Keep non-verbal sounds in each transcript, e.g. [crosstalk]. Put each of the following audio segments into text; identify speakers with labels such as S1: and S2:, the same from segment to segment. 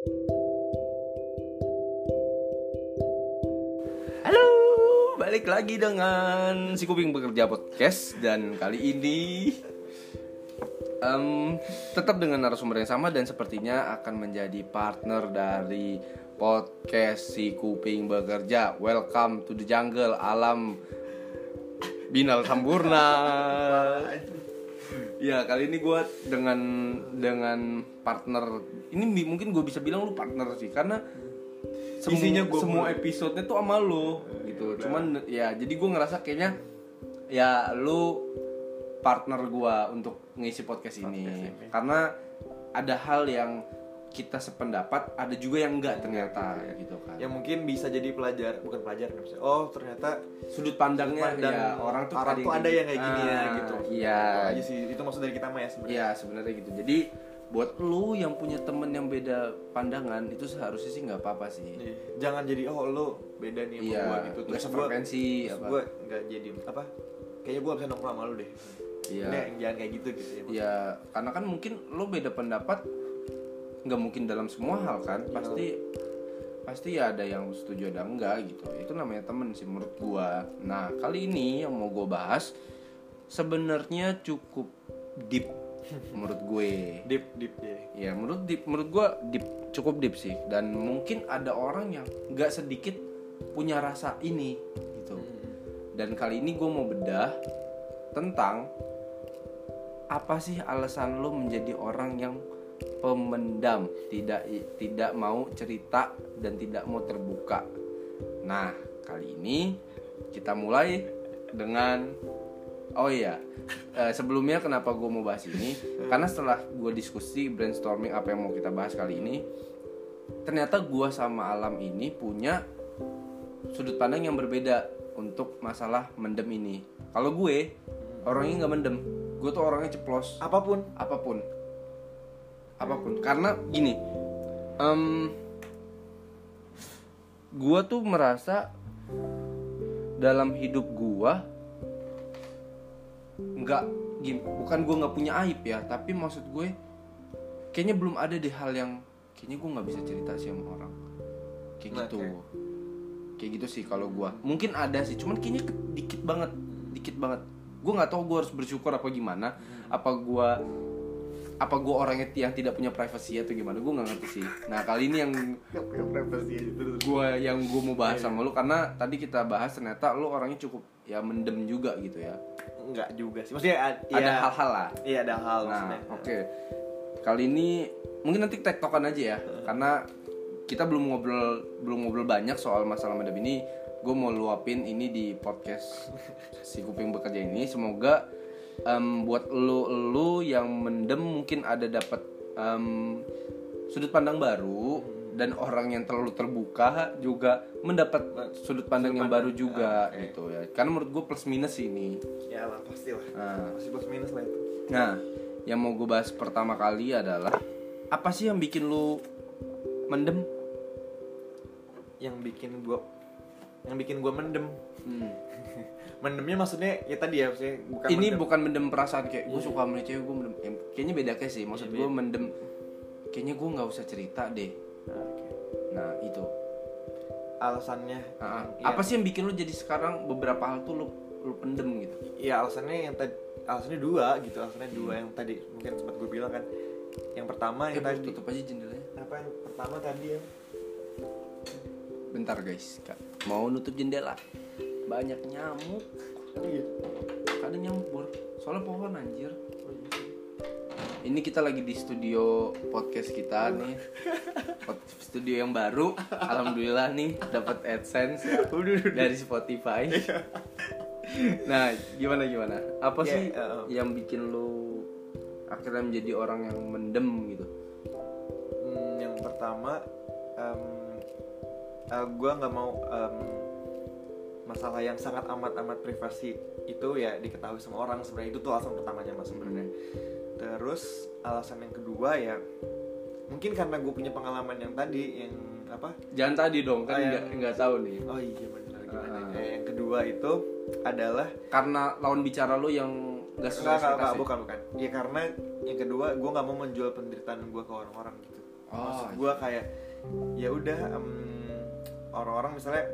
S1: Halo, balik lagi dengan si kuping bekerja podcast dan kali ini em, tetap dengan narasumber yang sama dan sepertinya akan menjadi partner dari podcast si kuping bekerja. Welcome to the jungle alam binal sampurna. [laughs] Ya kali ini gue dengan dengan partner ini bi- mungkin gue bisa bilang lu partner sih karena semu-
S2: Isinya gua
S1: semua
S2: mulu.
S1: episodenya tuh sama lu gitu. Cuman ya jadi gue ngerasa kayaknya ya lu partner gue untuk ngisi podcast ini. Karena ada hal yang kita sependapat ada juga yang enggak ternyata gitu kan.
S2: Yang mungkin bisa jadi pelajar bukan pelajar oh ternyata
S1: sudut pandangnya
S2: pandang
S1: ya orang tuh
S2: orang
S1: ada
S2: tuh ada yang kayak gini ya
S1: Ah,
S2: gitu.
S1: iya.
S2: Aja sih itu maksud dari kita mah ya sebenarnya.
S1: Iya sebenarnya gitu. Jadi buat lu yang punya temen yang beda pandangan itu seharusnya sih nggak apa-apa sih.
S2: Iya. jangan jadi oh lo beda nih sama
S1: Iya.
S2: gua gitu terus
S1: apa.
S2: gua nggak jadi apa kayaknya gua bisa nongkrong sama lu deh
S1: Iya.
S2: Yang jangan kayak gitu gitu ya
S1: Ya karena kan mungkin lu beda pendapat nggak mungkin dalam semua hal kan. Pasti pasti ya ada yang setuju ada enggak gitu. Itu namanya temen sih menurut gua. Nah kali ini yang mau gua bahas sebenarnya cukup deep menurut gue.
S2: deep deep ya
S1: Ya menurut deep, menurut gua deep cukup deep sih dan mungkin ada orang yang nggak sedikit punya rasa ini gitu. Dan kali ini gue mau bedah tentang apa sih alasan lo menjadi orang yang pemendam, tidak tidak mau cerita dan tidak mau terbuka. Nah kali ini kita mulai dengan oh iya. Eh, sebelumnya kenapa gue mau bahas ini? Karena setelah gue diskusi brainstorming apa yang mau kita bahas kali ini ternyata gue sama alam ini punya sudut pandang yang berbeda untuk masalah mendem ini. Kalau gue orangnya nggak mendem. Gue tuh orangnya ceplos.
S2: Apa
S1: pun. Apa pun. Apa pun. Karena gini em gua tuh merasa dalam hidup gua nggak gim bukan gua nggak punya aib ya tapi maksud gue kayaknya belum ada deh hal yang kayaknya gua nggak bisa cerita sih sama orang. Kayak
S2: Nah,
S1: gitu.
S2: oke.
S1: kayak gitu sih kalau gua. Mungkin ada sih cuman kayaknya dikit banget dikit banget. Gua nggak tahu gua harus bersyukur apa gimana apa gua apa gua orangnya yang tidak punya privasi atau gimana gua nggak ngerti sih. Nah kali ini yang gua yang gua mau bahas sama lu karena tadi kita bahas ternyata lu orangnya cukup ya mendem juga gitu ya
S2: enggak juga sih. Maksudnya ad-
S1: ada
S2: ya,
S1: hal-hal lah.
S2: Iya ada hal
S1: nah
S2: maksudnya.
S1: oke. Kali ini mungkin nanti tektokan aja ya karena kita belum ngobrol belum ngobrol banyak soal masalah mendem ini. Gue mau luapin ini di podcast [laughs] si kuping bekerja ini. Semoga em, buat lu lu yang mendem mungkin ada dapat em, sudut pandang baru dan orang yang terlalu terbuka juga mendapat sudut pandang yang baru juga gitu ya karena menurut gue plus minus ini
S2: ya lah pasti lah
S1: nah
S2: pasti plus minus lah itu
S1: Nah, yang mau gue bahas pertama kali adalah apa sih yang bikin lu mendem?
S2: yang bikin gua yang bikin gua mendem
S1: Hmm. [laughs]
S2: mendemnya maksudnya ya tadi ya maksudnya bukan
S1: Ini
S2: mendem.
S1: bukan mendem perasaan kayak gue suka sama cewek gue mendem. Em, Kayaknya beda kayak sih. Maksud gue mendem. Kayaknya gue nggak usah cerita deh.
S2: Nah.
S1: Nah itu.
S2: alasannya ya,
S1: Apa sih yang bikin lu jadi sekarang beberapa hal tuh lu lu pendem gitu?
S2: ya alasannya yang tadi alasannya dua gitu alasannya dua yang tadi mungkin sempat gue bilang kan yang pertama
S1: Eh,
S2: yang tadi
S1: tutup aja jendelanya.
S2: apa yang pertama tadi ya
S1: Bentar guys, Kak. mau nutup jendela. Banyak nyamuk.
S2: iya
S1: Ada nyamuk bor. Soalnya pohon anjir. Ini kita lagi di studio podcast kita nih. Studio yang baru. Alhamdulillah nih dapat AdSense dari Spotify. Nah, gimana gimana? Apa
S2: Ya,
S1: sih
S2: uh,
S1: yang bikin lu akhirnya menjadi orang yang mendem gitu?
S2: Hmm, yang pertama gue nggak mau em, masalah yang sangat amat amat privasi itu ya diketahui sama orang sebenarnya itu tuh alasan pertamanya mas sebenarnya terus alasan yang kedua ya mungkin karena gue punya pengalaman yang tadi yang apa?
S1: Jangan tadi dong, kan
S2: Oh, yang-
S1: nggak nggak tahu nih.
S2: oh iya benar gimana
S1: Ah.
S2: Eh, yang kedua itu adalah
S1: Karena lawan bicara lu yang nggak sesuai
S2: enggak, enggak, bukan bukan. Ya karena yang kedua gue nggak mau menjual penderitaan gue ke orang-orang gitu.
S1: Oh,
S2: maksud gue kayak ya udah em, orang-orang misalnya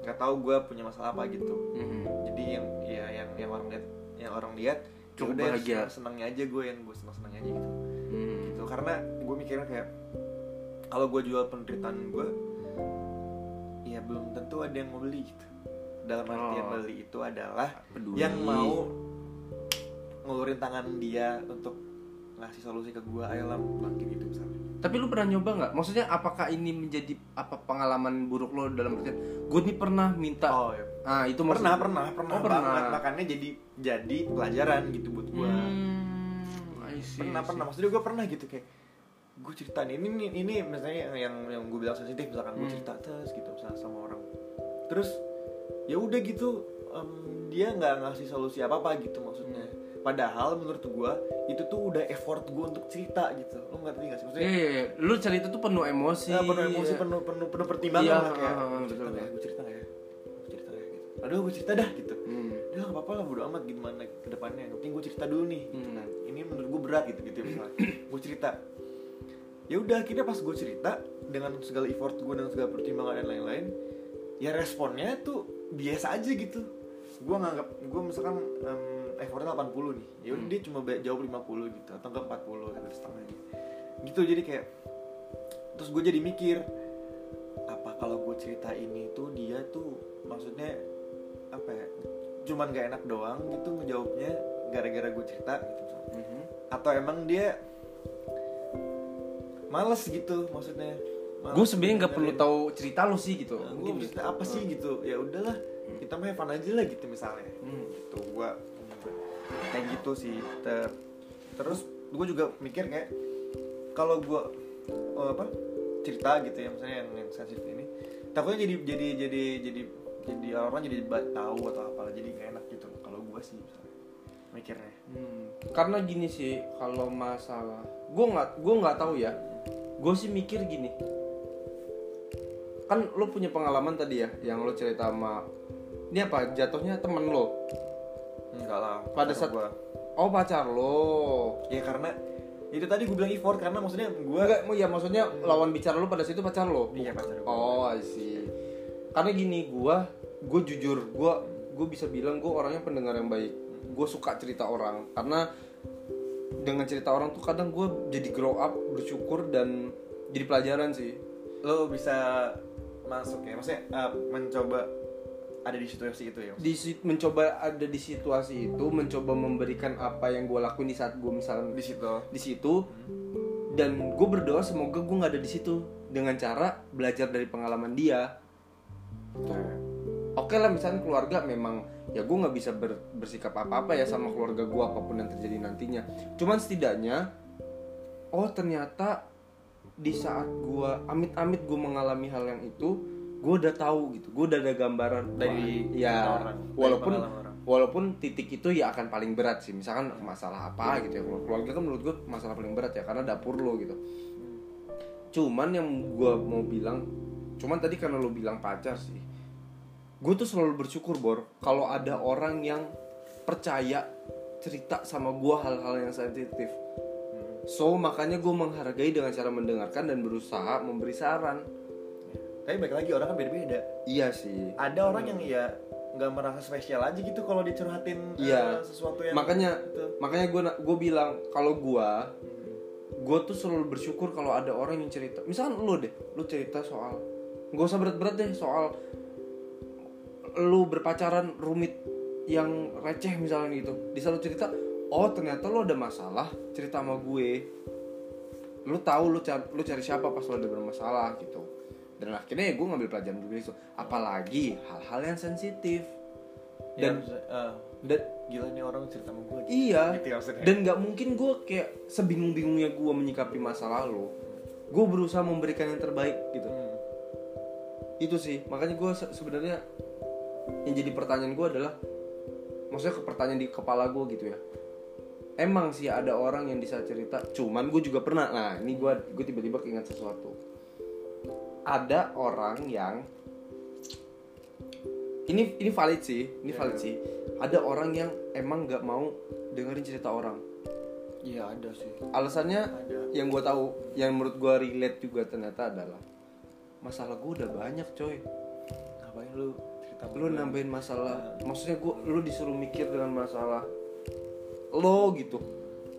S2: nggak tahu gue punya masalah apa gitu.
S1: Mhm.
S2: jadi yang ya yang yang orang lihat yang orang lihat
S1: Cukup
S2: yaudah,
S1: bahagia.
S2: senang- senangnya aja gue yang gue senang senangnya aja gitu
S1: Mhm.
S2: gitu karena gue mikirnya kayak kalau gue jual penderitaan gue ya belum tentu ada yang mau beli gitu dalam artian
S1: Oh.
S2: beli itu adalah
S1: Peduli.
S2: yang mau ngulurin tangan dia untuk ngasih solusi ke gue ayo lah bangkit gitu misalnya
S1: Tapi lu pernah nyoba nggak? Maksudnya apakah ini menjadi apa pengalaman buruk lo dalam artian gue nih pernah minta
S2: oh ya
S1: ah itu
S2: pernah
S1: maksud-
S2: pernah pernah
S1: Oh, pernah.
S2: banget makanya jadi jadi pelajaran gitu buat gue
S1: Hmm, I see,
S2: pernah pernah. maksudnya gue pernah gitu kayak gue cerita nih ini ini, ini misalnya yang yang, gue bilang sensitif misalkan gue
S1: Hmm.
S2: cerita terus gitu misalnya sama orang. Terus ya udah gitu em, dia nggak ngasih solusi apa apa gitu maksudnya. Padahal menurut gue itu tuh udah effort gue untuk cerita gitu. Lo ngerti nggak sih?
S1: Iya,
S2: maksudnya
S1: iya, iya. lu cerita tuh penuh emosi.
S2: ya, penuh emosi
S1: ya.
S2: penuh penuh penuh pertimbangan
S1: Iya,
S2: lah kayak.
S1: ah,
S2: gue
S1: betul,
S2: cerita nggak ya? gue cerita nggak ya aduh gue cerita dah gitu
S1: Hmm.
S2: ya nggak apa-apa lah bodo amat gimana ke depannya yang penting gue cerita dulu nih gitu
S1: Hmm.
S2: kan. ini menurut gue berat gitu gitu misalnya gue cerita ya udah akhirnya pas gue cerita dengan segala effort gue dan segala pertimbangan dan lain-lain ya responnya tuh biasa aja gitu gue nganggap gue misalkan em, effortnya 80 nih ya udah
S1: Hmm.
S2: dia cuma jawab 50 gitu atau enggak 40 gitu setengahnya gitu jadi kayak terus gue jadi mikir apa kalau gue cerita ini tuh dia tuh maksudnya apa ya cuman gak enak doang gitu ngejawabnya gara-gara gue cerita gitu misalnya.
S1: Mhm.
S2: atau emang dia males gitu maksudnya
S1: Gue sebenarnya nggak perlu tahu cerita lu sih gitu.
S2: gue
S1: Mungkin
S2: maksudnya apa sih gitu ya udahlah kita mah have fun aja lah gitu misalnya
S1: Hmm.
S2: gitu gue kayak gitu sih Ter- terus gue juga mikir kayak kalau gue apa cerita gitu ya misalnya yang yang sensitif ini takutnya jadi jadi jadi jadi jadi orang jadi tahu atau apalah jadi gak enak gitu kalau gue sih misalnya mikirnya.
S1: Hmm, karena gini sih kalau masalah gue nggak gue nggak tahu ya. Gue sih mikir gini. Kan lo punya pengalaman tadi ya yang lo cerita sama ini apa jatuhnya temen lo
S2: enggak lah
S1: Pada saat-
S2: gua.
S1: oh pacar lo
S2: ya karena itu tadi gue bilang effort karena maksudnya gue
S1: enggak ya maksudnya lawan bicara lo pada situ pacar lo
S2: iya pacar gue
S1: oh I see karena gini gue gue jujur gue gue bisa bilang gue orangnya pendengar yang baik. Gue suka cerita orang karena dengan cerita orang tuh kadang gue jadi grow up bersyukur dan jadi pelajaran sih.
S2: Lo bisa masuk ya maksudnya uh, mencoba ada di situasi itu ya
S1: di mencoba ada di situasi itu mencoba memberikan apa yang gue lakuin di saat gue misalnya
S2: di situ?
S1: di situ dan gue berdoa semoga gue nggak ada di situ. Dengan cara belajar dari pengalaman dia oke lah misalnya keluarga memang ya gue nggak bisa ber- bersikap apa apa ya sama keluarga gue apa pun yang terjadi nantinya. Cuman setidaknya oh ternyata di saat gue amit-amit gue mengalami hal yang itu gue udah tahu gitu. Gue udah ada gambaran
S2: Dari
S1: Wah, ya
S2: orang,
S1: walaupun
S2: orang.
S1: walaupun titik itu ya akan paling berat sih. Misalkan masalah apa gitu ya. Keluarga kan menurut gue masalah paling berat ya karena dapur lo gitu. Cuman yang gue mau bilang cuman tadi karena lo bilang pacar sih gue tuh selalu bersyukur bor kalau ada orang yang percaya cerita sama gue hal-hal yang sensitif. So makanya gue menghargai dengan cara mendengarkan dan berusaha memberi saran.
S2: Tapi balik lagi orang kan beda-beda.
S1: Iya sih.
S2: Ada orang yang ya nggak merasa spesial aja gitu kalau dicurhatin uh,
S1: Iya.
S2: sesuatu yang
S1: makanya
S2: itu.
S1: makanya gue gue bilang kalau gue gue tuh selalu bersyukur kalau ada orang yang cerita. Misalkan lu deh lu cerita soal gak usah berat-berat deh soal lu berpacaran rumit yang receh misalnya gitu di cerita oh ternyata lu ada masalah cerita sama gue lu tahu lu cari lu cari siapa pas lu ada bermasalah gitu dan akhirnya ya gue ngambil pelajaran juga itu apalagi hal-hal yang sensitif
S2: Ya,
S1: dan
S2: maksudnya, uh,
S1: dan
S2: gila nih orang cerita sama gue
S1: Iya. [laughs]
S2: Gitu ya.
S1: Dan nggak mungkin gue kayak sebingung-bingungnya gue menyikapi masa lalu. Gue berusaha memberikan yang terbaik gitu.
S2: Hmm.
S1: Itu sih. Makanya gue se- sebenarnya yang jadi pertanyaan gue adalah, maksudnya ke pertanyaan di kepala gue gitu ya. Emang sih ada orang yang bisa cerita. Cuman gue juga pernah. Nah ini gue gue tiba-tiba keinget sesuatu. Ada orang yang ini ini valid sih, ini valid sih. Ada orang yang emang nggak mau dengerin cerita orang.
S2: iya ada sih
S1: alasannya
S2: ada
S1: yang gue tahu yang menurut gue relate juga ternyata adalah masalah gue udah banyak coy
S2: ngapain lu cerita
S1: lu nambahin masalah maksudnya gue lu disuruh mikir dengan masalah lo gitu.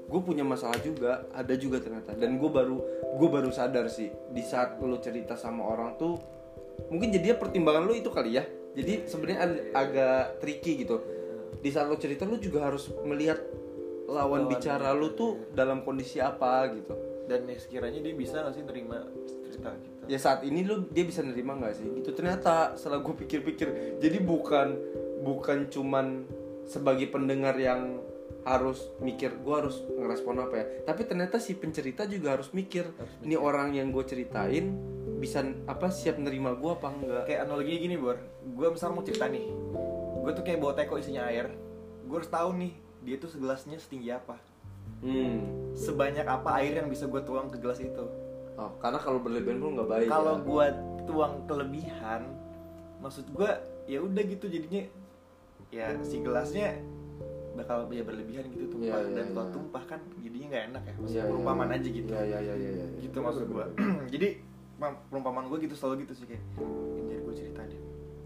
S1: Gue punya masalah juga ada juga ternyata. Dan gue baru gue baru sadar sih di saat lu cerita sama orang tuh mungkin jadinya pertimbangan lu itu kali ya. Jadi sebenarnya ag- agak tricky gitu. Di saat lu cerita lu juga harus melihat lawan,
S2: Lawan,
S1: bicara lu tuh dalam kondisi apa gitu.
S2: Dan ya sekiranya dia bisa nggak sih nerima cerita kita
S1: ya saat ini lu dia bisa nerima nggak sih? Gitu ternyata setelah gue pikir-pikir. Jadi bukan bukan cuman sebagai pendengar yang harus mikir gue harus ngerespon apa ya. Tapi ternyata si pencerita juga harus mikir ini orang yang gue ceritain bisa apa siap nerima gue apa enggak?
S2: Kayak analoginya gini bor. Gue misalnya mau cerita nih. Gue tuh kayak bawa teko isinya air. Gue harus tahu nih dia tuh segelasnya setinggi apa.
S1: Hmm.
S2: Sebanyak apa air yang bisa gue tuang ke gelas itu
S1: oh, karena kalau berlebihan pun nggak baik
S2: kalau
S1: ya.
S2: gue tuang kelebihan maksud gue ya udah gitu jadinya ya si gelasnya bakal ya berlebihan gitu tumpah
S1: Iya, iya,
S2: dan kalau
S1: iya.
S2: tumpah kan jadinya nggak enak ya
S1: Iya,
S2: maksudnya
S1: iya,
S2: perumpamaan
S1: iya.
S2: aja gitu
S1: Iya, iya, iya, iya, iya.
S2: gitu maksud gue [clears throat] jadi ma- perumpamaan gue gitu selalu gitu sih kayak "Ini jadi gue cerita deh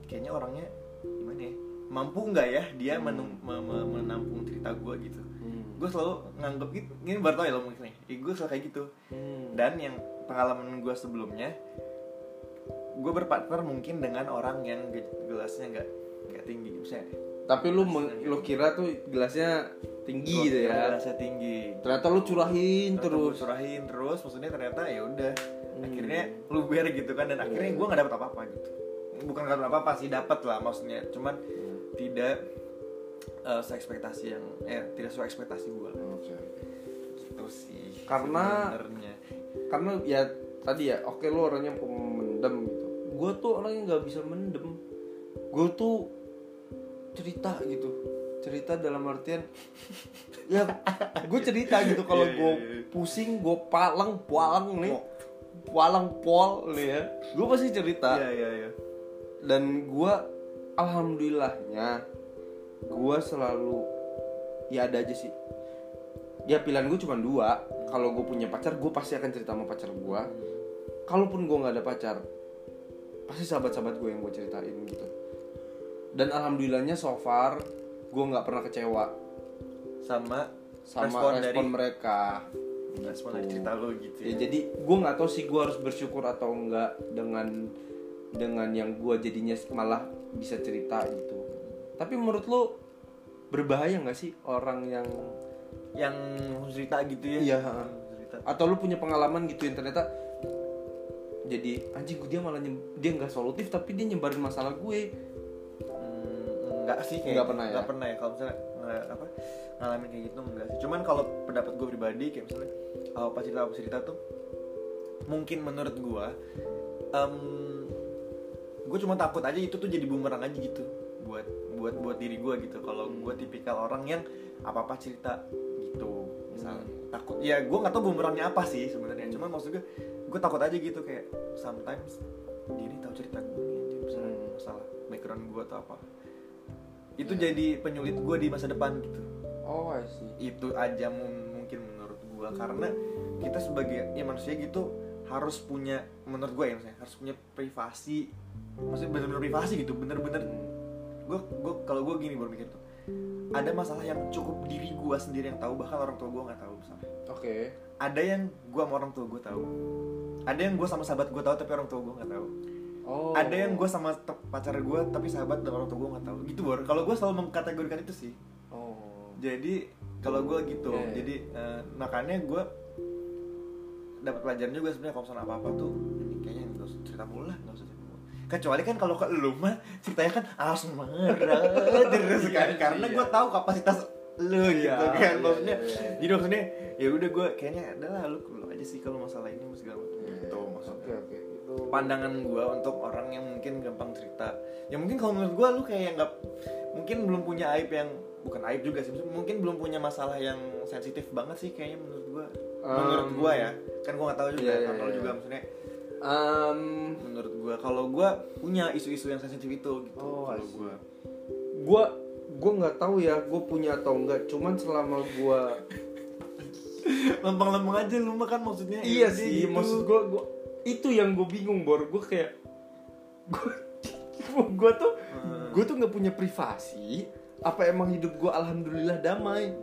S2: kayaknya orangnya gimana ya mampu nggak ya dia
S1: Hmm.
S2: menum- me- me- menampung cerita gue gitu
S1: Hmm.
S2: gue selalu nganggep gitu ini baru tau ya lo mungkin nih eh, gue selalu kayak gitu
S1: Hmm.
S2: dan yang pengalaman gue sebelumnya gue berpartner mungkin dengan orang yang ge- gelasnya nggak nggak tinggi misalnya
S1: tapi lu lu kira tuh gelasnya tinggi gitu ya
S2: gelasnya tinggi
S1: ternyata lu curahin
S2: terus
S1: terus
S2: surahin terus maksudnya ternyata ya udah
S1: Hmm.
S2: akhirnya luber gitu kan dan akhirnya
S1: Iya.
S2: gue nggak dapet apa apa gitu bukan nggak dapet apa apa sih dapat lah maksudnya cuman. Tidak eh seekspektasi yang eh tidak sesuai ekspektasi gue
S1: Oke.
S2: gitu sih
S1: Karena-
S2: sebenarnya.
S1: karena ya tadi ya oke lu orangnya pemendem gitu. Gue tuh orang yang nggak bisa mendem. Gue tuh cerita gitu. Cerita dalam artian [laughs] ya gue cerita gitu [laughs] kalau
S2: Iya,
S1: gue
S2: iya, iya.
S1: pusing gue palang palang nih. Palang pol nih ya. Gue pasti cerita.
S2: Iya iya iya.
S1: Dan gue alhamdulillahnya gue selalu ya ada aja sih. Ya pilihan gue cuma dua. Kalau gue punya pacar gue pasti akan cerita sama pacar gue kalaupun gue nggak ada pacar pasti sahabat-sahabat gue yang gue ceritain gitu. Dan alhamdulillahnya so far gue nggak pernah kecewa
S2: sama
S1: sama
S2: respon,
S1: respon,
S2: dari
S1: mereka.
S2: Respon dari cerita lo gitu
S1: ya jadi gue nggak tahu sih gue harus bersyukur atau enggak dengan dengan yang gue jadinya malah bisa cerita gitu. Tapi menurut lo berbahaya nggak sih orang yang
S2: yang cerita gitu ya?
S1: Iya,
S2: cerita.
S1: Atau lu punya pengalaman gitu yang ternyata jadi anjing dia malah nyem- dia nggak solutif tapi dia nyebarin masalah gue.
S2: Hmm, enggak sih kayak
S1: Enggak pernah ya?
S2: enggak pernah ya. Kalau misalnya nggak apa ngalamin kayak gitu enggak sih. Cuman kalau pendapat gue pribadi kayak misalnya apa cerita apa cerita tuh mungkin menurut gue em gue cuma takut aja itu tuh jadi bumerang aja gitu. Buat buat buat diri gue gitu. Kalau gue tipikal orang yang apa apa cerita gitu. Misalnya takut ya gue nggak tahu bumerangnya apa sih sebenarnya. Cuman maksud gue gue takut aja gitu. Kayak sometimes diri tahu cerita gue nih misalnya
S1: Hmm.
S2: masalah background gue atau apa. Itu jadi penyulit gue di masa depan gitu.
S1: Oh I see.
S2: Itu aja mu- mungkin menurut gue karena kita sebagai ya manusia gitu harus punya menurut gue ya maksudnya harus punya privasi. Maksudnya benar-benar privasi gitu bener-bener. Gue gue kalau gue gini baru mikir tuh ada masalah yang cukup diri gue sendiri yang tahu bahkan orang tua gue nggak tahu misalnya.
S1: Oke.
S2: Ada yang gue sama orang tua gue tahu. Ada yang gue sama sahabat gue tahu tapi orang tua gue nggak tahu.
S1: Oh.
S2: Ada yang gue sama pacar gue tapi sahabat dan orang tua gue nggak tahu. Gitu bor. Kalau gue selalu mengkategorikan itu sih.
S1: Oh.
S2: Jadi kalau gue gitu.
S1: Iya.
S2: jadi eh, makanya gue dapat pelajaran juga sebenarnya kalau misalnya apa apa tuh ini kayaknya nggak usah cerita mulu lah nggak usah cerita mulu. Kecuali kan kalau ke lu mah ceritanya kan asmara terus kan
S1: Iya,
S2: karena
S1: iya.
S2: gue tahu kapasitas lu
S1: Iya,
S2: gitu kan
S1: iya,
S2: maksudnya.
S1: iya, iya.
S2: jadi maksudnya ya udah gue kayaknya adalah lu lu aja sih kalau masalah ini segala macam. Gitu maksudnya.
S1: Oke itu
S2: pandangan gue untuk orang yang mungkin gampang cerita. Ya mungkin kalau menurut gue lu kayak nggak mungkin belum punya aib yang bukan aib juga sih mungkin belum punya masalah yang sensitif banget sih kayaknya menurut gue menurut
S1: Um,
S2: gue ya. Kan gue nggak tahu juga
S1: iya, iya,
S2: kalau
S1: iya.
S2: juga maksudnya.
S1: Um,
S2: menurut gue kalau gue punya isu-isu yang sensitif itu gitu
S1: Oh,
S2: kalau
S1: see.
S2: gue
S1: gue gue nggak tahu ya gue punya atau enggak cuman selama gue
S2: lempeng-lempeng aja lu mah kan maksudnya.
S1: Iya
S2: ya,
S1: sih
S2: gitu.
S1: maksud gue gua itu yang gue bingung bor. Gue kayak gue gue tuh
S2: Hmm.
S1: gue tuh nggak punya privasi. Apa emang hidup gue alhamdulillah damai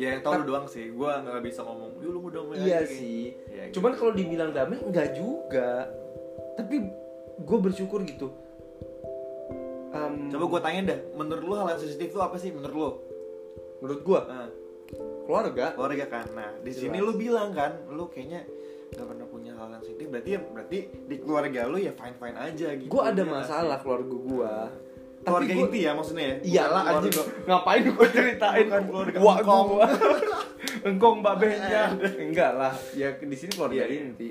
S2: ya yang tau lu doang sih. Gua nggak bisa ngomong yuk lu mau dong
S1: iya sih.
S2: Ya, gitu.
S1: cuman kalau dibilang damai enggak juga. Tapi gue bersyukur gitu. Em,
S2: coba gua tanya dah menurut lu hal yang sensitif tuh apa sih menurut lu?
S1: Menurut gue
S2: nah,
S1: keluarga?
S2: Keluarga kan. Nah di sini lu bilang kan lu kayaknya nggak pernah punya hal yang sensitif. Berarti ya berarti di keluarga lu ya fine fine aja gitu
S1: gue ada
S2: Ya nggak
S1: masalah keluarga gue
S2: keluarga
S1: gua-
S2: inti ya maksudnya ya?
S1: Iyalah
S2: keluarga-
S1: ngapain gue ceritain?
S2: Bukan keluarga
S1: Wah,
S2: engkong.
S1: gua. [laughs] engkong mbak behnya enggak lah. Ya di sini keluarga
S2: Iya, iya.
S1: inti.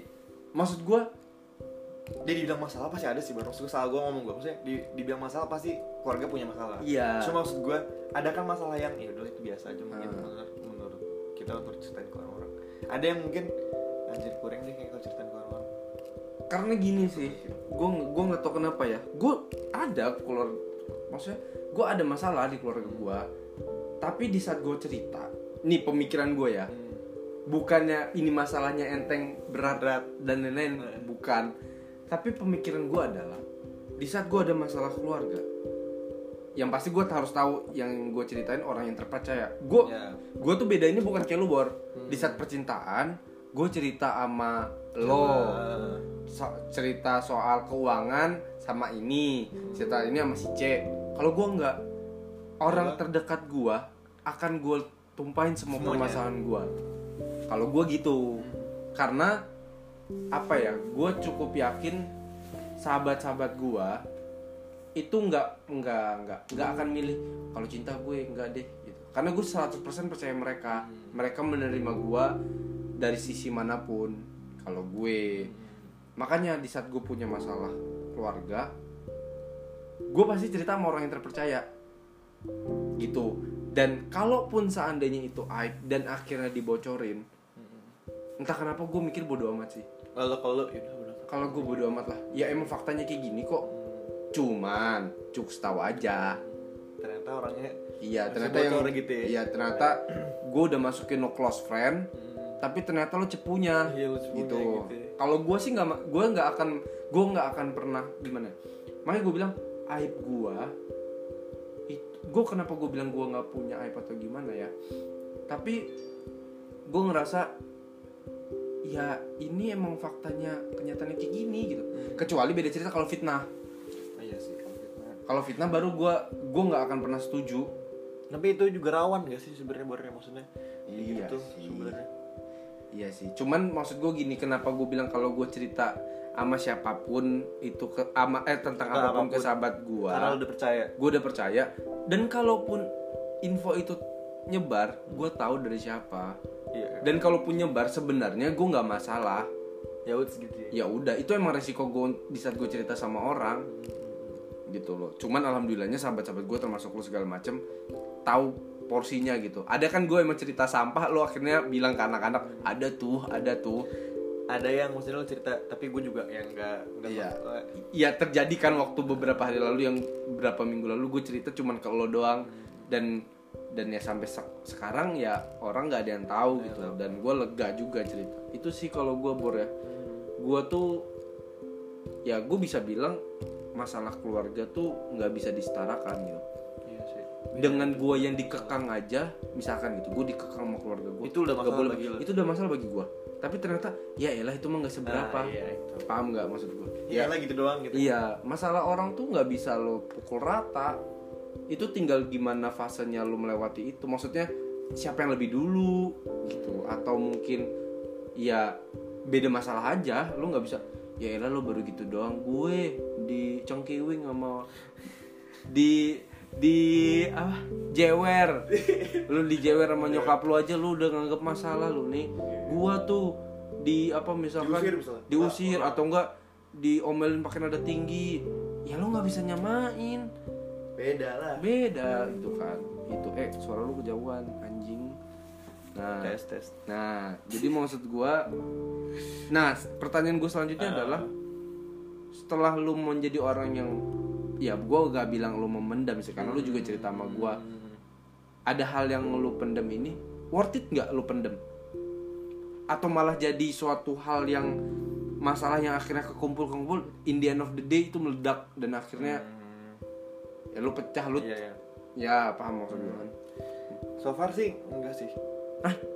S1: Maksud gue
S2: dia dibilang masalah pasti ada sih baru maksud gue salah gue ngomong gue maksudnya di, dibilang masalah pasti keluarga punya masalah.
S1: Iya.
S2: cuma maksud gue ada kan masalah yang ya udah itu biasa aja mungkin
S1: Hmm.
S2: menurut menurut kita untuk ceritain ke orang-orang. Ada yang mungkin anjir kurang deh kayak kalau ceritain ke orang-orang.
S1: Karena gini sih gue gue nggak tau kenapa ya. Gue ada keluar maksudnya gue ada masalah di keluarga gue tapi di saat gue cerita nih pemikiran gue ya
S2: Hmm.
S1: bukannya ini masalahnya enteng berat
S2: Berat.
S1: dan lain-lain
S2: Hmm.
S1: bukan tapi pemikiran gue adalah di saat gue ada masalah keluarga yang pasti gue harus tahu yang gue ceritain orang yang terpercaya gue
S2: Ya.
S1: gue tuh beda ini bukan kayak lu bor
S2: Hmm.
S1: di saat percintaan gue cerita sama lo
S2: Ah.
S1: so- cerita soal keuangan sama ini cerita ini sama si C kalau gue nggak orang
S2: Apa?
S1: terdekat gue akan gue tumpahin semua
S2: Semuanya.
S1: permasalahan gue kalau gue gitu. Karena apa ya gue cukup yakin sahabat-sahabat gue itu nggak nggak nggak nggak akan milih kalau cinta gue nggak deh gitu. Karena gue 100% percaya mereka. Mereka menerima gue dari sisi mana pun. Kalau gue. Makanya di saat gue punya masalah keluarga gue pasti cerita sama orang yang terpercaya. Gitu. Dan kalaupun seandainya itu aib dan akhirnya dibocorin entah kenapa gue mikir bodoh amat sih.
S2: Lalu kalau ya
S1: kalau gue bodoh amat lah. Ya emang faktanya kayak gini kok. Cuman cukup tahu aja.
S2: Ternyata orangnya
S1: iya ternyata yang
S2: bocor gitu ya?
S1: iya ternyata gue udah masukin no close friend tapi ternyata lo cepunya.
S2: Iya, lo cepunya
S1: gitu,
S2: gitu ya.
S1: kalau gue sih nggak gue nggak akan gue nggak akan pernah gimana makanya gue bilang aib gue gue kenapa gue bilang gue nggak punya aib atau gimana ya tapi gue ngerasa ya ini emang faktanya kenyataannya kayak gini gitu
S2: Hmm.
S1: kecuali beda cerita kalau fitnah
S2: Ah, iya sih kalau fitnah.
S1: kalau fitnah baru gue gue nggak akan pernah setuju
S2: Tapi itu juga rawan gak sih sebenarnya bornya maksudnya?
S1: Iya
S2: gitu
S1: sih.
S2: sebenarnya.
S1: Iya sih, cuman maksud gue gini, kenapa gue bilang kalau gue cerita sama siapa pun itu ke ama eh tentang
S2: Tentang
S1: apa pun, ke
S2: apa pun.
S1: sahabat gue,
S2: Karena udah percaya.
S1: gue udah percaya. Dan kalaupun info itu nyebar, gue tahu dari siapa.
S2: Iya.
S1: Dan kalaupun nyebar sebenarnya gue nggak masalah.
S2: Ya udah gitu ya.
S1: Udah, itu emang resiko gue di saat gue cerita sama orang, gitu loh. Cuman alhamdulillahnya sahabat-sahabat gue termasuk lu segala macem tahu porsinya gitu. Ada kan gue emang cerita sampah, lo akhirnya bilang ke anak-anak, ada tuh, ada tuh.
S2: Ada yang maksudnya lu cerita, tapi gue juga yang enggak enggak
S1: Iya. Iya terjadi kan waktu beberapa hari lalu yang beberapa minggu lalu. Gue cerita cuman ke lo doang. Dan dan ya sampai sek- sekarang ya orang nggak ada yang tahu gitu. dan gue lega juga cerita. Itu sih kalau gue bor ya. Gue tuh ya gue bisa bilang masalah keluarga tuh nggak bisa disetarakan gitu.
S2: Iya sih.
S1: dengan gue yang dikekang aja misalkan gitu gue dikekang sama keluarga gue
S2: Itu udah masalah bagi lo.
S1: itu udah masalah bagi gue tapi ternyata ya elah itu mah nggak seberapa
S2: Ah, iya, itu.
S1: paham nggak maksud gue
S2: Iya lah gitu doang gitu.
S1: Iya, masalah orang tuh nggak bisa lo pukul rata. Itu tinggal gimana fasenya lo melewati itu. Maksudnya siapa yang lebih dulu gitu atau mungkin ya beda masalah aja. Lo nggak bisa ya elah lo baru gitu doang. Gue di Congkiwing sama di di apa jewer lu di jewer sama nyokap lu aja lu udah nganggap masalah lu nih gua tuh di apa misalkan
S2: Diusir misalnya.
S1: diusir atau enggak diomelin pakai nada tinggi ya lu nggak bisa nyamain
S2: Beda lah.
S1: beda gitu kan itu eh suara lu kejauhan anjing nah
S2: Tes tes.
S1: nah jadi maksud gua nah pertanyaan gue selanjutnya adalah setelah lu menjadi orang yang ya gua gak bilang lu memendam sih karena lu juga cerita sama gua. Ada hal yang lu pendem ini worth it nggak lu pendem atau malah jadi suatu hal yang masalah yang akhirnya kekumpul kekumpul in the end of the day itu meledak dan akhirnya
S2: Hmm,
S1: ya lu pecah lu
S2: iya ya
S1: ya paham maksud gue kan
S2: so far sih enggak sih.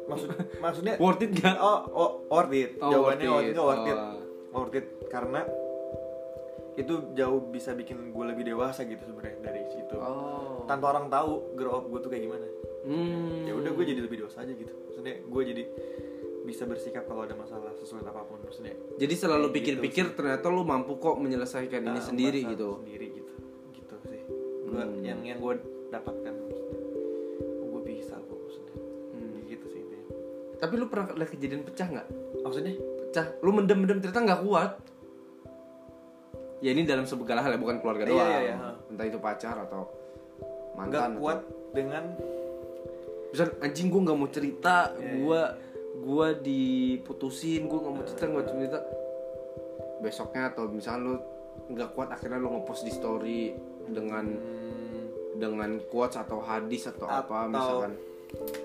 S2: Maksud maksudnya
S1: worth it gak
S2: oh, oh worth it.
S1: Oh,
S2: jawabannya
S1: worth it.
S2: worth it.
S1: Oh.
S2: worth it karena itu jauh bisa bikin gue lebih dewasa gitu sebenarnya dari situ.
S1: Oh.
S2: Tanpa orang tahu grow up gue tuh kayak gimana.
S1: Hmm.
S2: ya udah gue jadi lebih dewasa aja gitu. Maksudnya gue jadi bisa bersikap kalau ada masalah sesuai apa pun maksudnya.
S1: Jadi selalu
S2: Gitu
S1: pikir-pikir ternyata lu mampu kok menyelesaikan ini
S2: Nah,
S1: sendiri
S2: masalah
S1: gitu.
S2: sendiri gitu. Gitu sih. Gue
S1: Hmm.
S2: yang yang gue dapatkan maksudnya. Oh, gue bisa kok maksudnya.
S1: Hmm.
S2: gitu sih intinya.
S1: Tapi lu pernah ada kejadian pecah nggak?
S2: Maksudnya?
S1: Pecah. Lu mendem-mendem ternyata nggak kuat ya ini dalam segala hal ya bukan keluarga
S2: Iya,
S1: doang.
S2: iya, iya.
S1: entah itu pacar atau mantan
S2: kuat dengan
S1: misal anjing gue nggak mau cerita
S2: Iya,
S1: gue gue diputusin gue nggak mau cerita nggak mau cerita. Besoknya atau misalnya lu nggak kuat akhirnya lu ngepost di story dengan
S2: hmm,
S1: dengan quotes atau hadis atau, apa
S2: Atau-
S1: misalkan.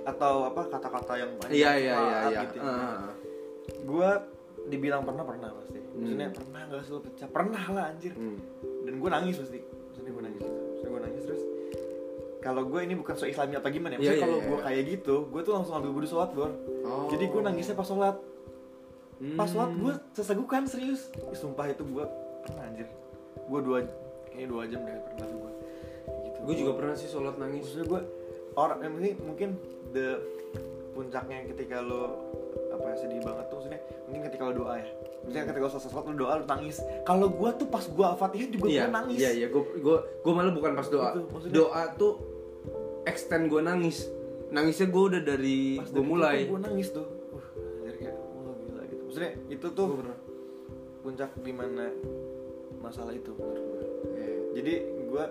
S2: atau apa kata-kata yang banyak
S1: iya iya iya iya.
S2: gitu
S1: Ah.
S2: gue dibilang pernah pernah pasti. Maksudnya pernah nggak sih lo pecah? Pernah lah anjir.
S1: Hmm.
S2: dan gue nangis pasti. Maksudnya gue nangis maksudnya gue nangis terus kalau gue ini bukan so islami apa gimana ya? Maksudnya
S1: iya,
S2: kalau
S1: iya,
S2: gue
S1: iya.
S2: kayak gitu gue tuh langsung ambil wudhu sholat bor
S1: Oh.
S2: jadi gue nangisnya pas sholat. Pas
S1: Hmm.
S2: sholat gue sesegukan serius. Ih, sumpah itu gue pernah anjir. Gue dua kayaknya dua jam deh pernah tuh gue gitu.
S1: Gue juga pernah sih sholat nangis.
S2: Maksudnya gue orang yang penting mungkin the puncaknya ketika lo apa ya, sedih banget tuh maksudnya mungkin ketika lo doa ya. Misalnya ketika lo sholat lo doa lo nangis. Kalau gue tuh pas gue al-fatihah juga
S1: iya
S2: gue nangis.
S1: iya iya gue gue gue malah bukan pas doa.
S2: Itu, maksudnya-
S1: doa tuh extend gue nangis. Nangisnya gue udah dari
S2: pas
S1: gue mulai.
S2: gue nangis tuh. Uh anjir kayak wah gila gitu. Maksudnya itu tuh
S1: Gua pernah.
S2: puncak di mana masalah itu menurut gue
S1: Iya.
S2: jadi gue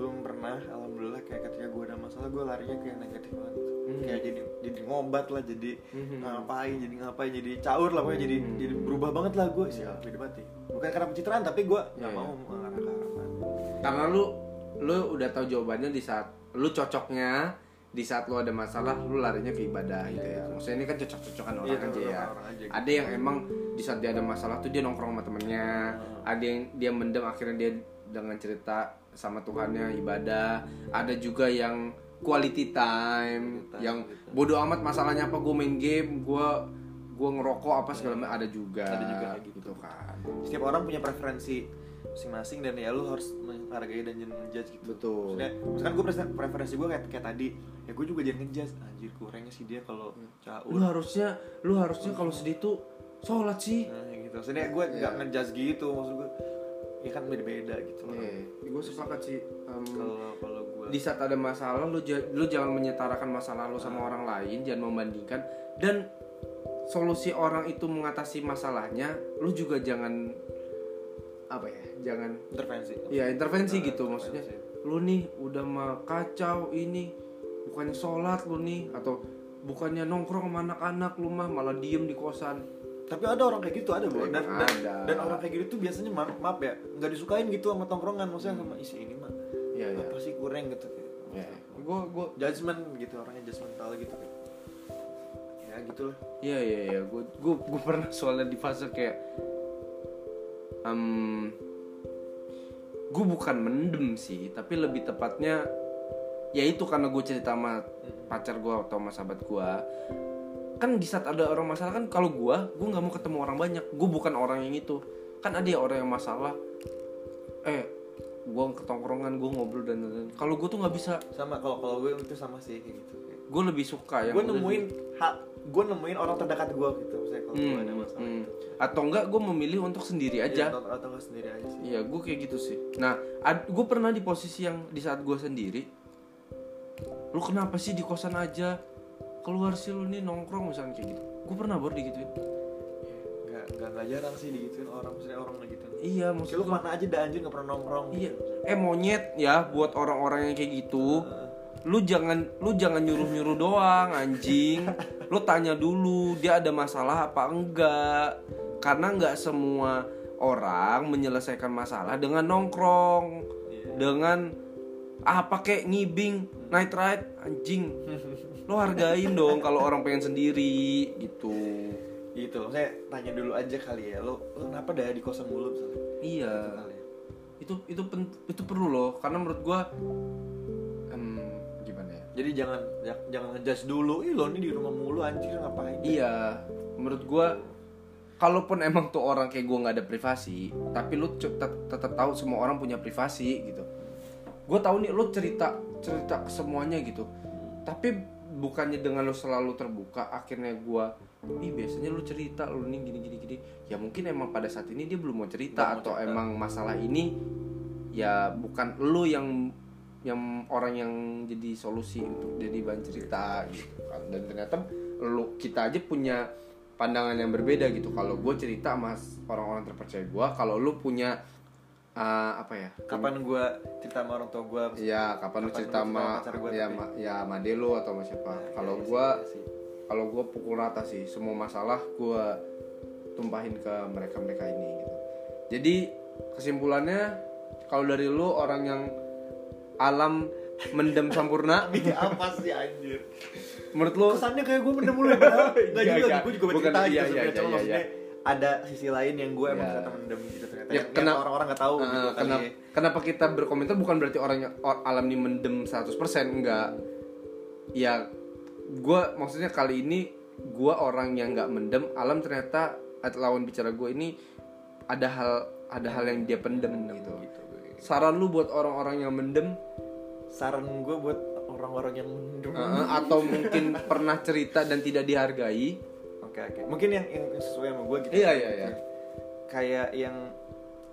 S2: belum pernah alhamdulillah kayak ketika gue ada masalah gue larinya ke yang negatif banget gitu.
S1: Hmm.
S2: kayak jadi jadi ngobat lah jadi
S1: Mhm.
S2: ngapain jadi ngapain jadi caur lah pokoknya jadi
S1: Hmm.
S2: jadi berubah banget lah gue sih beda banget bukan karena pencitraan tapi gue nggak
S1: Iya,
S2: mau mengarah ke arah sana.
S1: karena lu lu udah tahu jawabannya di saat lu cocoknya di saat lu ada masalah lu larinya ke ibadah gitu ya maksudnya ini kan cocok-cocokan orang
S2: Iya,
S1: aja ya
S2: orang aja gitu.
S1: ada yang emang di saat dia ada masalah tuh dia nongkrong sama temennya ada yang dia mendem akhirnya dia dengan cerita sama Tuhannya ibadah. Ada juga yang quality time yang
S2: gitu.
S1: bodoh amat masalahnya apa gue main game gue gue ngerokok apa segala macam ada juga
S2: Ada juga kayak gitu.
S1: gitu kan.
S2: Setiap orang punya preferensi masing-masing dan ya lu harus menghargai dan jangan ngejudge gitu.
S1: Betul.
S2: Maksudnya, misalkan gue preferensi gue kayak, kayak tadi ya gue juga jangan ngejudge. Anjir kurangnya sih dia kalau caur.
S1: Lu harusnya lu harusnya kalau sedih tuh sholat sih.
S2: Nah gitu. Maksudnya gue nggak ngejudge gitu maksud gue ya kan beda-beda gitu
S1: Iya, gue sepakat sih. Em,
S2: kalau kalau gue
S1: di saat ada masalah, lu lu jangan menyetarakan masalah lu sama orang lain, jangan membandingkan. Dan solusi orang itu mengatasi masalahnya, lu juga jangan apa ya? Jangan
S2: intervensi
S1: ya intervensi
S2: Nah,
S1: gitu
S2: intervensi.
S1: maksudnya. Lu nih udah mah kacau ini, bukannya sholat lu nih atau bukannya nongkrong sama anak-anak lu mah malah diem di kosan.
S2: Tapi ada orang kayak gitu ada bu dan, dan,
S1: ada.
S2: dan orang kayak gitu tuh biasanya maaf, maaf ya nggak disukain gitu sama tongkrongan. Maksudnya sama isi ini mah
S1: Iya iya.
S2: apa sih kurang gitu kayak.
S1: Ya, gue gue
S2: judgement gitu orangnya judgmental gitu kayak. Ya gitu lah
S1: Iya iya iya, gue gue gue pernah soalnya di fase kayak, um, gue bukan mendem sih, tapi lebih tepatnya, ya itu karena gue cerita sama pacar gue atau sama sahabat gue, kan di saat ada orang masalah kan kalau gue, gue nggak mau ketemu orang banyak, gue bukan orang yang itu, kan ada ya orang yang masalah, eh, gue ketongkrongan gue ngobrol dan dan kalau gue tuh nggak bisa,
S2: sama kalau kalau gue itu sama sih kayak gitu.
S1: Gue lebih suka yang
S2: gue nemuin hak gue nemuin orang terdekat gue gitu misalnya kalau gue
S1: Hmm,
S2: ada masalah
S1: hmm.
S2: gitu.
S1: Atau enggak gue memilih untuk sendiri aja.
S2: Iya, atau, atau nggak sendiri aja sih.
S1: Iya, gue kayak gitu sih. Nah, gue pernah di posisi yang di saat gue sendiri. Lu kenapa sih di kosan aja? Keluar sih lu nih nongkrong misalnya kayak gitu. Gue pernah baru digituin.
S2: nggak nggak nggak jarang sih digituin orang misalnya orang ngegituin
S1: Iya,
S2: Maksud
S1: maksud
S2: lu
S1: ke
S2: mana aja dah anjir nggak pernah nongkrong
S1: Iya.
S2: gitu.
S1: Eh monyet ya buat orang-orang yang kayak gitu. Lu jangan lu jangan nyuruh-nyuruh doang anjing. [laughs] Lu tanya dulu dia ada masalah apa enggak. Karena nggak semua orang menyelesaikan masalah dengan nongkrong.
S2: Iya.
S1: dengan ah pakai ngibing night ride anjing [laughs] lo hargain dong kalau orang pengen sendiri gitu.
S2: Gitu saya tanya dulu aja kali ya. Lo lo kenapa dah di kosan mulu misalnya?
S1: Iya.
S2: Ya.
S1: itu itu pen- itu perlu loh karena menurut gua em, gimana ya?
S2: Jadi jangan ya- jangan ngejudge dulu ih lo ini di rumah mulu anjir ngapain?
S1: Iya menurut gua kalaupun emang tuh orang kayak gua nggak ada privasi tapi lu tetap tahu semua orang punya privasi gitu. Gue tahu nih lu cerita cerita semuanya gitu. Tapi bukannya dengan lu selalu terbuka akhirnya gua ih biasanya lu cerita lu nih gini gini gini. Ya mungkin emang pada saat ini dia belum mau cerita
S2: Belum mau
S1: atau
S2: cerita.
S1: emang masalah ini ya bukan lu yang yang orang yang jadi solusi untuk jadi bahan cerita gitu kan. Dan ternyata lu kita aja punya pandangan yang berbeda gitu. Kalau gue cerita sama orang-orang terpercaya gue kalau lu punya uh, apa ya?
S2: Kapan gue cerita sama orang tua gue
S1: Iya, kapan lu
S2: Kapan
S1: cerita
S2: lu cerita
S1: sama
S2: gua
S1: ya
S2: tapi-
S1: ma, ya sama Delo atau sama siapa?
S2: Iya,
S1: kalau gua kalau gua pukul rata sih semua masalah gua tumpahin ke mereka-mereka ini gitu. Jadi kesimpulannya kalau dari lu orang yang alam mendem [laughs] sempurna,
S2: ini apa sih anjir?
S1: menurut lu?
S2: Kesannya kayak gue mendem mulu ya [laughs] padahal
S1: Iya,
S2: juga
S1: iya.
S2: gue juga
S1: Bukan,
S2: bercerita
S1: iya,
S2: gitu
S1: iya, iya, iya,
S2: maksudnya ada sisi lain yang gue emang
S1: Iya.
S2: ternyata mendem gitu ternyata
S1: Ya, kenapa-
S2: orang-orang nggak tahu
S1: Uh,
S2: gitu kali
S1: kenapa,
S2: ya.
S1: kenapa kita berkomentar bukan berarti orangnya or- alam ini mendem 100% enggak. Ya gua maksudnya kali ini gua orang yang nggak mendem, alam ternyata at- lawan bicara gue ini ada hal ada hal yang dia pendem gitu.
S2: gitu
S1: Saran lu buat orang-orang yang mendem
S2: saran gue buat orang-orang yang mendem
S1: uh, atau mungkin [laughs] pernah cerita dan tidak dihargai.
S2: Oke oke mungkin yang, yang sesuai sama gue gitu
S1: Iya iya iya.
S2: kayak yang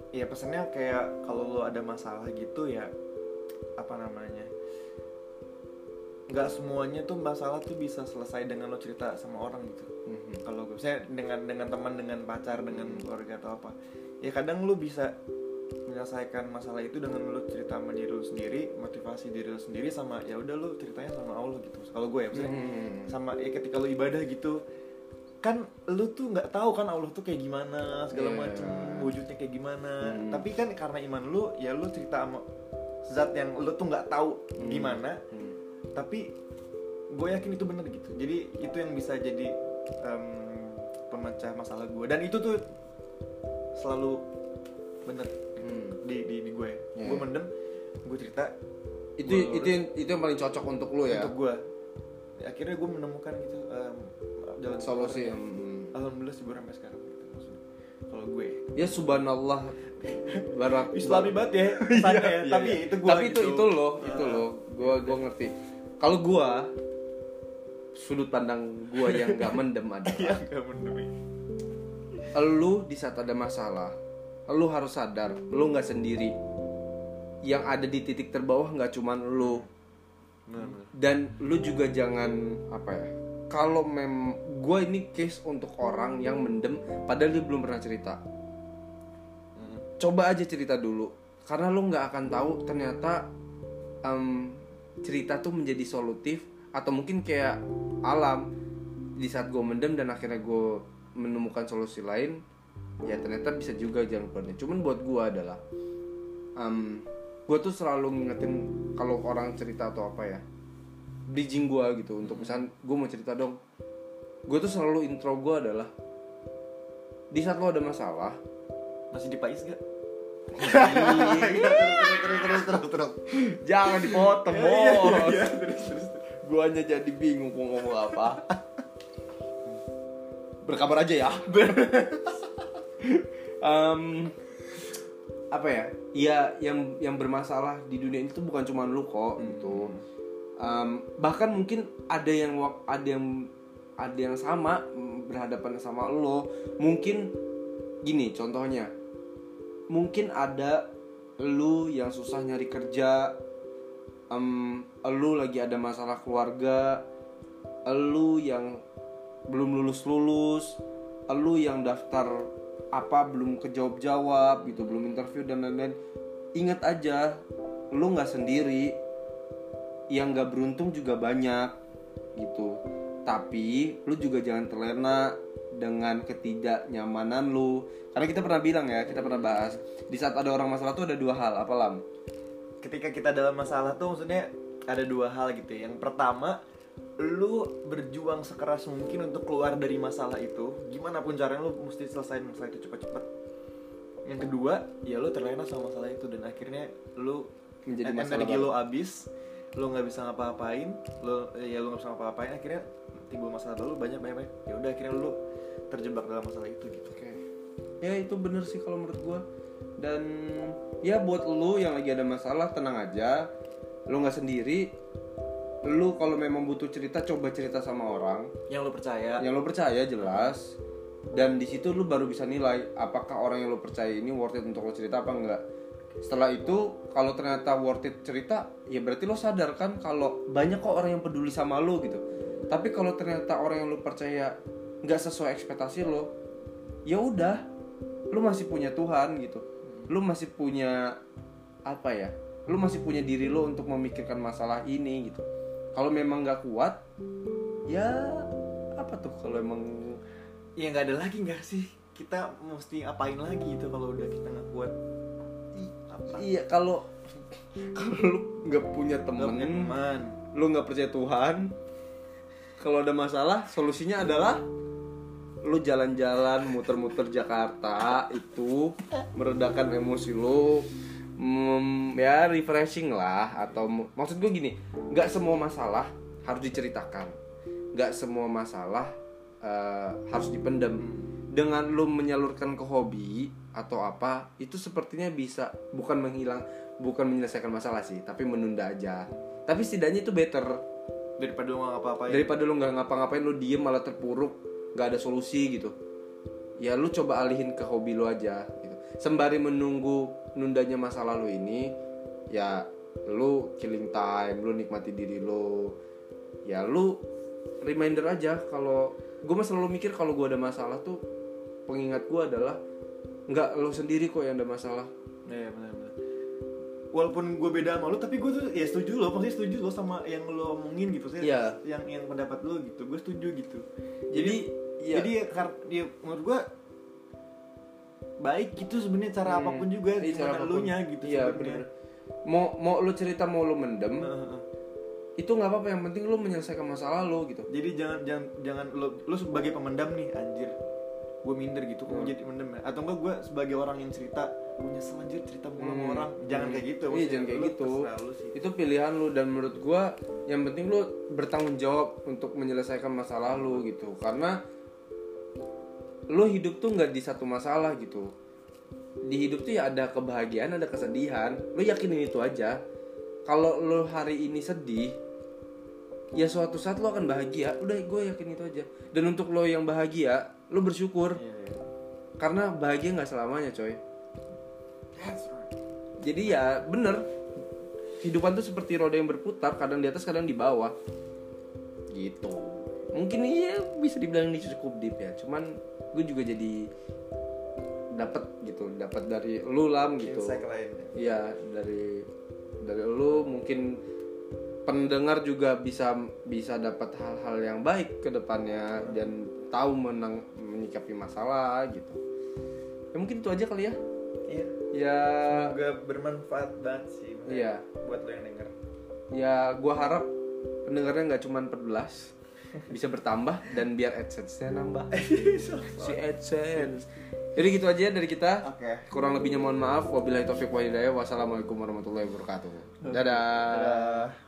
S2: ya pesannya kayak kalau lo ada masalah gitu ya apa namanya nggak semuanya tuh masalah tuh bisa selesai dengan lo cerita sama orang gitu
S1: Mhm.
S2: kalau gue saya dengan dengan teman dengan pacar dengan keluarga atau apa ya kadang lo bisa menyelesaikan masalah itu dengan lo cerita sama diri lo sendiri motivasi diri lo sendiri sama ya udah lo ceritanya sama Allah gitu kalau gue ya maksudnya
S1: Mhm.
S2: sama ya ketika lo ibadah gitu kan lu tuh nggak tahu kan Allah tuh kayak gimana segala
S1: Iya.
S2: macam wujudnya kayak gimana
S1: Hmm.
S2: tapi kan karena iman lu ya lu cerita sama zat yang lu tuh nggak tahu
S1: Hmm.
S2: gimana
S1: Hmm.
S2: tapi gue yakin itu bener gitu jadi itu yang bisa jadi em, pemecah masalah gue dan itu tuh selalu bener
S1: Hmm.
S2: di di, di gue
S1: Iya.
S2: gue mendem gue cerita
S1: Itu
S2: Gua-
S1: itu yang, itu yang paling cocok untuk lu ya.
S2: untuk gue akhirnya gue menemukan gitu em, jalan
S1: Solusi.
S2: keluarnya.
S1: Hmm.
S2: alhamdulillah sih gue sampai sekarang gitu maksudnya. kalau gue
S1: Ya subhanallah barak
S2: Islami banget ya [laughs] kesannya ya
S1: Iya,
S2: tapi
S1: iya.
S2: itu gue
S1: tapi itu itu loh itu
S2: Ah.
S1: loh gua gua ngerti kalau gua sudut pandang gua yang nggak mendem [laughs]
S2: iya
S1: adalah
S2: gak mendemi
S1: lu di saat ada masalah lu harus sadar lu nggak sendiri yang ada di titik terbawah nggak cuman lu dan lu juga jangan apa ya kalau mem gue ini case untuk orang yang mendem padahal dia belum pernah cerita. Coba aja cerita dulu karena lu nggak akan tahu ternyata em, cerita tuh menjadi solutif atau mungkin kayak alam. Di saat gue mendem dan akhirnya gue menemukan solusi lain ya ternyata bisa juga jalan keluarnya. Cuman buat gue adalah gue tuh selalu ngingetin kalau orang cerita atau apa ya bridging gue gitu. Untuk misalnya gue mau cerita dong. Gue tuh selalu intro gue adalah di saat lo ada masalah
S2: masih di Pais gak?
S1: terus terus terus. Terus jangan dipotong bos.
S2: Iya, terus terus
S1: gue hanya jadi bingung mau ngomong apa. Berkabar aja ya. Em, apa ya? Ya yang yang bermasalah di dunia ini tuh bukan cuma lu kok gitu Em, bahkan mungkin ada yang ada yang ada yang sama mm, berhadapan sama lo. Mungkin gini contohnya. Mungkin ada lu yang susah nyari kerja em, lu lagi ada masalah keluarga lu yang belum lulus lulus lu yang daftar apa belum kejawab jawab gitu belum interview dan lain-lain. Ingat aja lu nggak sendiri yang nggak beruntung juga banyak gitu tapi lu juga jangan terlena dengan ketidaknyamanan lu karena kita pernah bilang ya kita pernah bahas di saat ada orang masalah tuh ada dua hal apa lam
S2: ketika kita dalam masalah tuh maksudnya ada dua hal gitu ya. Yang pertama, lu berjuang sekeras mungkin untuk keluar dari masalah itu. Gimana pun caranya lu mesti selesai masalah itu cepat-cepat. Yang kedua, ya lu terlena sama masalah itu dan akhirnya lu
S1: Menjadi
S2: en-
S1: masalah
S2: energi lu habis, lu nggak bisa ngapa-ngapain, lu ya lu nggak bisa ngapa-ngapain, akhirnya timbul masalah baru banyak banyak banyak. Ya udah akhirnya lu terjebak dalam masalah itu gitu.
S1: Oke. Ya itu bener sih kalau menurut gua. Dan ya buat lu yang lagi ada masalah tenang aja. Lu nggak sendiri. Lu kalau memang butuh cerita coba cerita sama orang
S2: Yang lu percaya.
S1: yang lu percaya jelas. Dan di situ lu baru bisa nilai apakah orang yang lu percaya ini worth it untuk lo cerita apa enggak. Setelah itu kalau ternyata worth it cerita, ya berarti lo sadar kan kalau banyak kok orang yang peduli sama lo gitu. Tapi kalau ternyata orang yang lu percaya nggak sesuai ekspektasi lo, ya udah, lu masih punya Tuhan gitu. Lu masih punya apa ya? Lu masih punya diri lo untuk memikirkan masalah ini gitu. Kalau memang nggak kuat, ya apa tuh kalau emang
S2: ya nggak ada lagi nggak sih kita mesti apain lagi itu kalau udah kita nggak kuat
S1: iya kalau kalau lu nggak punya temen,
S2: punya teman.
S1: lu nggak percaya Tuhan, kalau ada masalah solusinya adalah lu jalan-jalan muter-muter Jakarta itu meredakan emosi lu mem- ya refreshing lah atau maksud gue gini nggak semua masalah harus diceritakan. Nggak semua masalah eh, harus dipendam dengan lu menyalurkan ke hobi atau apa itu sepertinya bisa bukan menghilang bukan menyelesaikan masalah sih tapi menunda aja. Tapi setidaknya itu better.
S2: Daripada lu nggak ngapa-ngapain.
S1: Daripada lu nggak ngapa-ngapain lu diem malah terpuruk nggak ada solusi gitu. Ya lu coba alihin ke hobi lu aja gitu. Sembari menunggu nundanya masa lalu ini ya lu killing time lu nikmati diri lu. Ya lu reminder aja kalau gue mah selalu mikir kalau gue ada masalah tuh pengingat gue adalah nggak lu sendiri kok yang ada masalah
S2: Iya benar-benar. Walaupun gue beda sama lu, tapi gue tuh ya setuju lo, pasti setuju lo sama yang lo omongin gitu sih.
S1: Iya.
S2: Yang yang pendapat lo gitu, gue setuju gitu.
S1: jadi ya
S2: Jadi ya, ya menurut gue baik gitu sebenarnya cara
S1: Hmm.
S2: apa pun juga
S1: Iya, cara
S2: apa
S1: pun.
S2: lu nya gitu
S1: iya
S2: sebenarnya.
S1: mau mau lu cerita mau lu mendem
S2: Heeh.
S1: itu nggak apa-apa yang penting lu menyelesaikan masalah lu gitu
S2: Jadi jangan jangan jangan lo lo sebagai pemendam nih anjir. Gue minder gitu, gue
S1: Hmm.
S2: jadi pendem ya. Atau enggak gue sebagai orang yang cerita, gue nyesel anjir cerita mulu sama
S1: Hmm.
S2: orang. Jangan kayak gitu.
S1: Iya, jangan kayak gitu. itu pilihan lu dan menurut gua yang penting lu bertanggung jawab untuk menyelesaikan masalah lu gitu karena lu hidup tuh nggak di satu masalah gitu di hidup tuh ya ada kebahagiaan ada kesedihan lu yakinin itu aja kalau lu hari ini sedih ya suatu saat lu akan bahagia udah gue yakin itu aja dan untuk lo yang bahagia lu bersyukur.
S2: Iya, iya.
S1: karena bahagia nggak selamanya coy.
S2: That's right.
S1: jadi ya bener. Kehidupan tuh seperti roda yang berputar kadang di atas kadang di bawah. Gitu. Mungkin iya bisa dibilang ini cukup deep ya. Cuman gue juga jadi dapat gitu. Dapat dari lu lam gitu.
S2: Insight lain.
S1: iya dari dari lu mungkin pendengar juga bisa bisa dapat hal-hal yang baik ke depannya dan tahu menang menyikapi masalah gitu ya mungkin itu aja kali ya
S2: Iya.
S1: ya
S2: Semoga bermanfaat banget sih.
S1: Iya.
S2: Buat lo yang denger.
S1: ya gua harap pendengarnya nggak cuma 14 bisa bertambah dan biar adsense-nya nambah [laughs] si adsense jadi gitu aja dari kita
S2: Oke.
S1: kurang lebihnya mohon maaf wabillahi taufiq wa hidayah wassalamualaikum warahmatullahi wabarakatuh dadah
S2: Dadah.